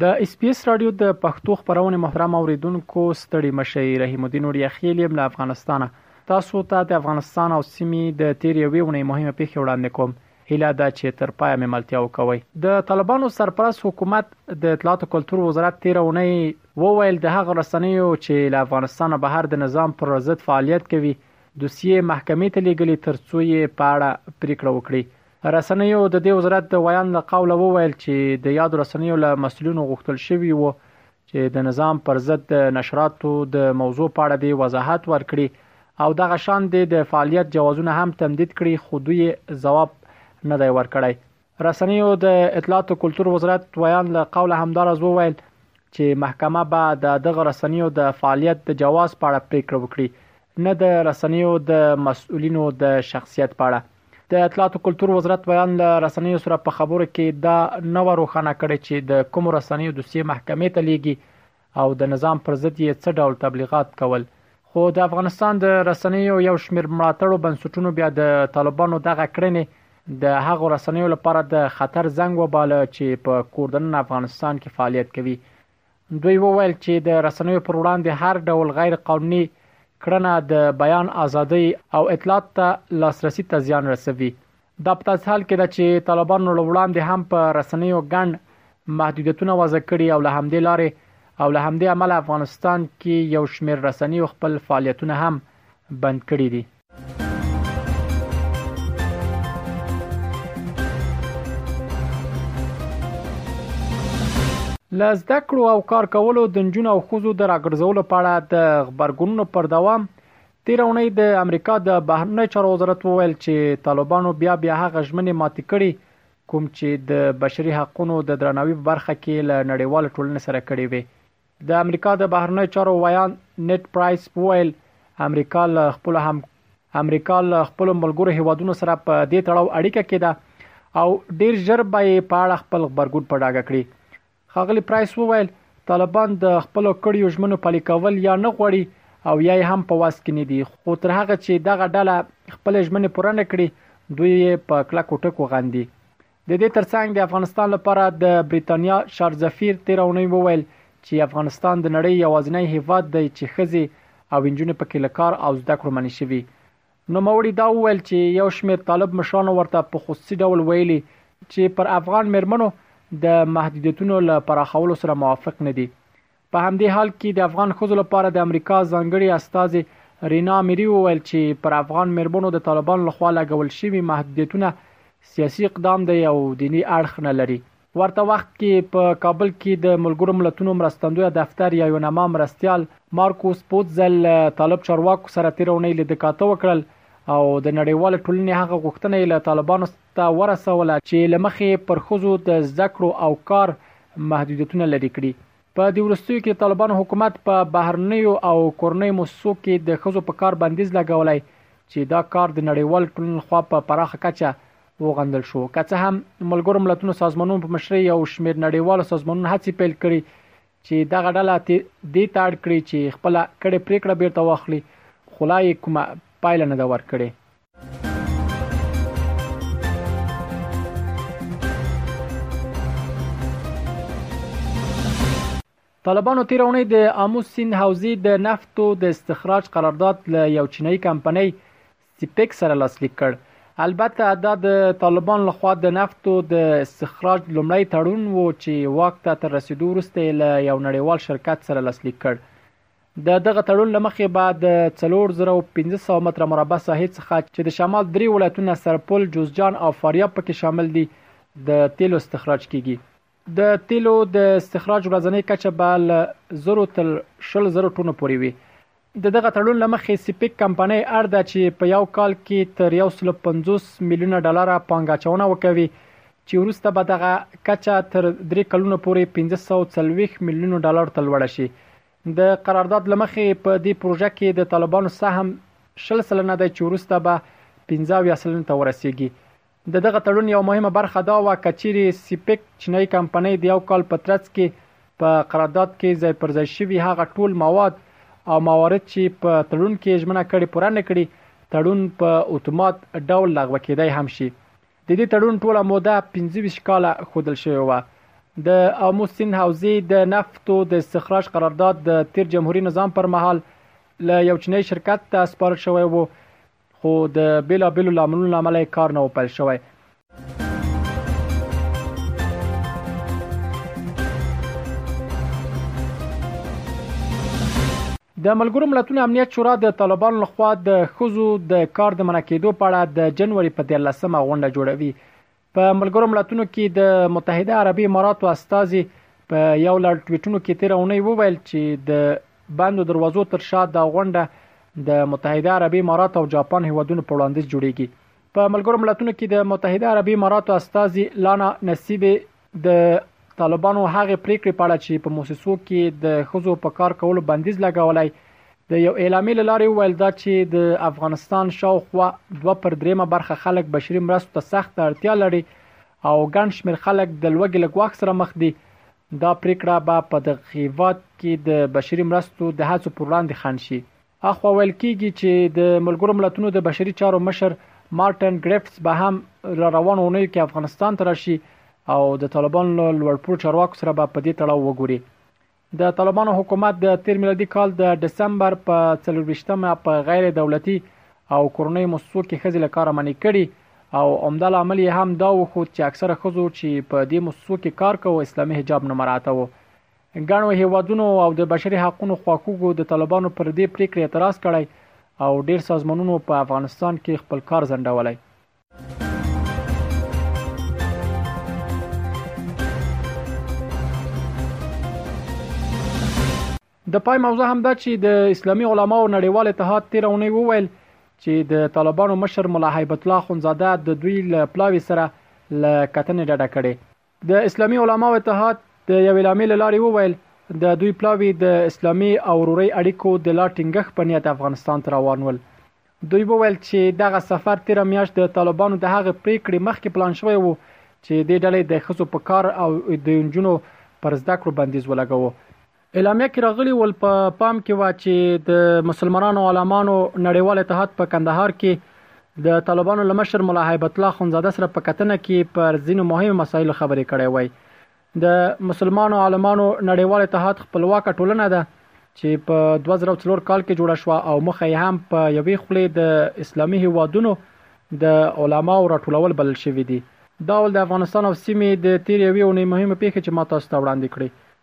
د اس بي اس راډیو د پښتو خبرونه محترم اوریدونکو ستړي مشي رحیم الدین اوریا خیل یم له افغانستانه تاسو ته د افغانستان او سیمې د تیر یوې ونې مهمه پیښه وړاندې کوم هیله ده چې تر پای مې ملتیا وکوي د طالبانو سرپرست حکومت د اطلاعات او کلتور وزارت تیر ونې وویل د هغه رسنیو چې له افغانستان بهر د نظام پر ضد فعالیت کوي دوسیه محکمې ته لیږلي ترڅو یې په اړه پریکړه وکړي رسنیو د دې وزارت د ویاند له قوله وویل چې د یاد رسنیو له مسولینو غوښتل شوي وو چې د نظام پر ضد د نشراتو د موضوع په اړه دې وضاحت ورکړي او دغه شان دې د فعالیت جوازونه هم تمدید کړي خو دوی ځواب نه دی ورکړی رسنیو د اطلاعات او کلچر وزارت ویاند له قوله همدارز وویل چې محکمه به د دغه رسنیو د فعالیت د جواز په اړه پریکړه وکړي نه د رسنیو د مسؤلینو د شخصیت په اړه د اطلاعات او کلتور وزارت ویاند له رسنیو سره په خبرو کې دا نه و روښانه کړی چې د کوم رسنیو دوسیې محکمې ته لیږي او د نظام پر ضد یې څه ډول تبلیغات کول خو د افغانستان د رسنیو یو شمېر ملاتړو بنسټونو بیا د طالبانو دغه کړنې د هغو رسنیو لپاره د خطر زنګ وباله چې په کوردنن افغانستان کې فعالیت کوي دوی وویل چې د رسنیو پر وړاندې هر ډول غیر قانوني کړنه د بیان ازادۍ او اطلاعات ته لاسرسي ته زیان رسوي دا په داسې حال کې ده چې طالبانو له وړاندې هم په رسنیو ګڼ محدودیتونه وضع کړي او له همدې لارې او له همدې امله افغانستان کې یو شمېر رسنیو خپل فعالیتونه هم بند کړي دي له زده کړو او کار کولو د نجونو او ښځو د راګرځولو په اړه د خبرګونونو پر دوام تیر اونۍ د امریکا د بهرنی چارو وزارت وویل چې طالبانو بیا بیا هغه ژمنې ماتې کړي کوم چې د بشري حقوقو د درناوي په برخه کې له نړیوال ټولنې سره کړې وي د امریکا د بهرنیو چارو ویاند نت پرایس وویل امریکا له خپل هم امریکا له خپل ملګرو هیوادونو سره په دې تړاو اړیکه کې ده او ډیر ژر به یې په اړه خپل خبرګون په ډاګه کړي خاغلی پرایس وویل طالبان د خپل کړیو ژمنو پلي کول یا نه غوړي او یا هم په واس کې نه دي خو تر هغه چې دغه ډله خپل ژمنې پوره نه کړي دوی په کلکو ټکو غندي د دې ترڅنګ د افغانستان لپاره د بریتانیا شارزفیر تیر اونۍ وویل چې افغانستان د نړۍ یوازینی هیواد دی چې خزي او انجونې پکې له کار او زده کړو منې شوي نو موري دا وویل چې یو شمیر طالب مشرانو ورته په خصوصي ډول ویلي چې پر افغان مرمنو د محدودیتونو له پراخولو سره موافق نه دي په همدې حال کې د افغان ښځو لپاره د امریکا ځانګړې استازې رینا میری وویل چې پر افغان میرمنو د طالبانو لخوا لګول شوي محدودیتونه سیاسي اقدام دی او دیني اړخ نه لري ورته وخت کې په کابل کې د ملګرو ملتونو مرستندوی دفتر یا یونما مرستیال مارکوس پوتزل طالب چارواکو سره تیر اونۍ لیدکاته وکړل او د نړیوال ټولنې هغه غوښتنه یې له طالبانو ته ورسوله چې له مخې یې پر ښځو د زده کړو او کار محدودیتونه لرې کړي. په دې وروستیو کې طالبانو حکومت په بهرنیو او کورنیو موسسو کې د ښځو په کار بندیز لګولی چې دا کار د نړیوالې ټولنې لخوا په پراخه کچه وغندل شو. که څه هم ملګرو ملتونو سازمانونو په مشرۍ یو شمېر نړیوالو سازمانونو هڅې پیل کړي چې دغه ډله دې ته اړ کړي چې خپله کړې پرېکړه بېرته واخلي، خو لا یې کومه پایله نه ده ورکړې. طالبانو تیر اونۍ د آمو سیند حوزې د نفتو د استخراج قرارداد له یو چینایي کمپنۍ سیپک سره لاسلیک کړ البته دا د طالبان لخوا د نفتو د استخراج لومړی تړون وو چې واک ته تر رسیدو وروسته له یو نړیوال شرکت سره لاسلیک کړ د دغه تړون له مخې به د څلور زره او پنځه سوه متره مربع ساحې څخه چې د شمال درې ولایتونه سرپل، جوزجان او فاریاب پکې شامل دي، د تېلو استخراج کېږي. د تېلو د استخراج ورځنۍ کچه به له زرو تر شل زرو ټنو پورې وي. د دغه تړون له مخې سي پېک کمپنۍ اړ ده چې په یو کال کې تر یو سلو پنځوس میلیونه ډالره پانګه اچونه وکوي چې وروسته به دغه کچه تر درې کلونو پورې پنځه سوه او څلوېښت میلیونو ډالرو ته لوړه شي. د قرارداد له مخې په دې پروژه کې د طالبانو سهم شل سلنه دی چې وروسته به پنځه اویا سلنې ته ورسېږي. د دغه تړون یوه مهمه برخه دا وه که چیرې سیپک چینایي کمپنۍ د یو کال په ترڅ کې په قرارداد کې ځای پر ځای شوي هغه ټول مواد او موارد چې په تړون کې یې ژمنه کړې پوره نه کړي، تړون په اتومات ډول لغوه کېدای هم شي. د دې تړون ټوله موده 25 کاله خودل شوې وه د آمو سیند حوزې د نفتو د استخراج قرارداد د تیر جمهوریت نظام پر مهال له یو چینایي شرکت ته سپارل شوی وو خو د بیلابیلو لاملونو لامل کار نه وپل شوی د ملګرو ملتونو امنیت شورا د طالبانو لخوا د ښځو د کار د منع کېدو په اړه د جنوري په 13مه غونډه جوړوي. په ملګرو ملتونو کې د متحده عربي اماراتو استازي په یو لړ ټویټونو کې تیر اونۍ وویل چې د بندو دروازو تر شا دا غونډه د متحده عربي امارات او جاپان هیوادونو په وړاندیز جوړیږي. په ملګرو ملتونو کې د متحده عربي اماراتو استازي لانا نصیب د طالبانو هغه پریکړې په اړه چې په موسسو کې د خزو په کار کولو بندیز لګولای د یو اعلامیې لارې ویل دا چې د افغانستان شاوخوا 2 پر 3 برخه خلک بشري مرستو ته سخت اړتیا لري او ګڼ شمېر خلک د لوګي لګواخ سره مخ دي دا پریکړه به په دغه هیواد کې د بشري مرستو د هڅو پر وړاندې خنډ شي اخوا ویل کیږي چې د ملګرو ملتونو د بشري چارو مشر مارټن ګریفټس به هم را روان اونۍ کې افغانستان ته راشي او د طالبانو له لوړپوړو چارواکو سره به په دې تړاو وګوري د طالبانو حکومت د تیر میلادي کال د دسمبر په 24مه په غیر دولتي او کورنۍ موسسو کې خځې له کار منې کړي او عمده لامل یې هم دا و خو چې اکثره خځو چې په دې موسسو کې کار کوي اسلامي حجاب نه مراعاتوي ګڼو هیوادونو او د بشري حقونو خواخوږو د طالبانو پر دې پریکړې اعتراض کړی او ډیر سازمانونو په افغانستان کې خپل کار ځنډولی. د پای موضوع هم دا چې د اسلامي علماو نړیوال اتحاد تیر اونۍ وویل چې د طالبانو مشر ملا هیبت الله خونزاده د دوی له پلاوي سره له کتنې ډډه کړې د اسلامي علماو اتحاد د یو اعلامیې لارې وویل د دوی پلاوی د اسلامي او وروري اړیکو د لا ټینګښت په نیت افغانستان ته روان ول دوی وویل چې دغه سفر تیر میاشت د طالبانو د هغې پریکړې مخکې پلان شوی وو چې د ډلې د خزو په کار او د انجونو پر زده کړو بندیز ولګوو اعلامیه کې راغلي ول په پام کې وا چې د مسلمانانو علمانو نړیوال اتحاد په کندهار کې د طالبانو لمشر مولا هیبت الله خونزاده سره په کتنه کې پر ځینو مهمو مسایلو خبرې کړې وای د مسلمانانو عالمانو نړیوال اتحاد خپلواک ټولنه ده چې په 2004 کال کې جوړه شو او مخه یې هم په یوې خولې د اسلامي هیوادونو د علماو راټولول بلل شوې دي دا ول د افغانستان او سیمې د تیر یوې اونۍ مهمه پیښه چې ما تاسو ته وړاندې کړې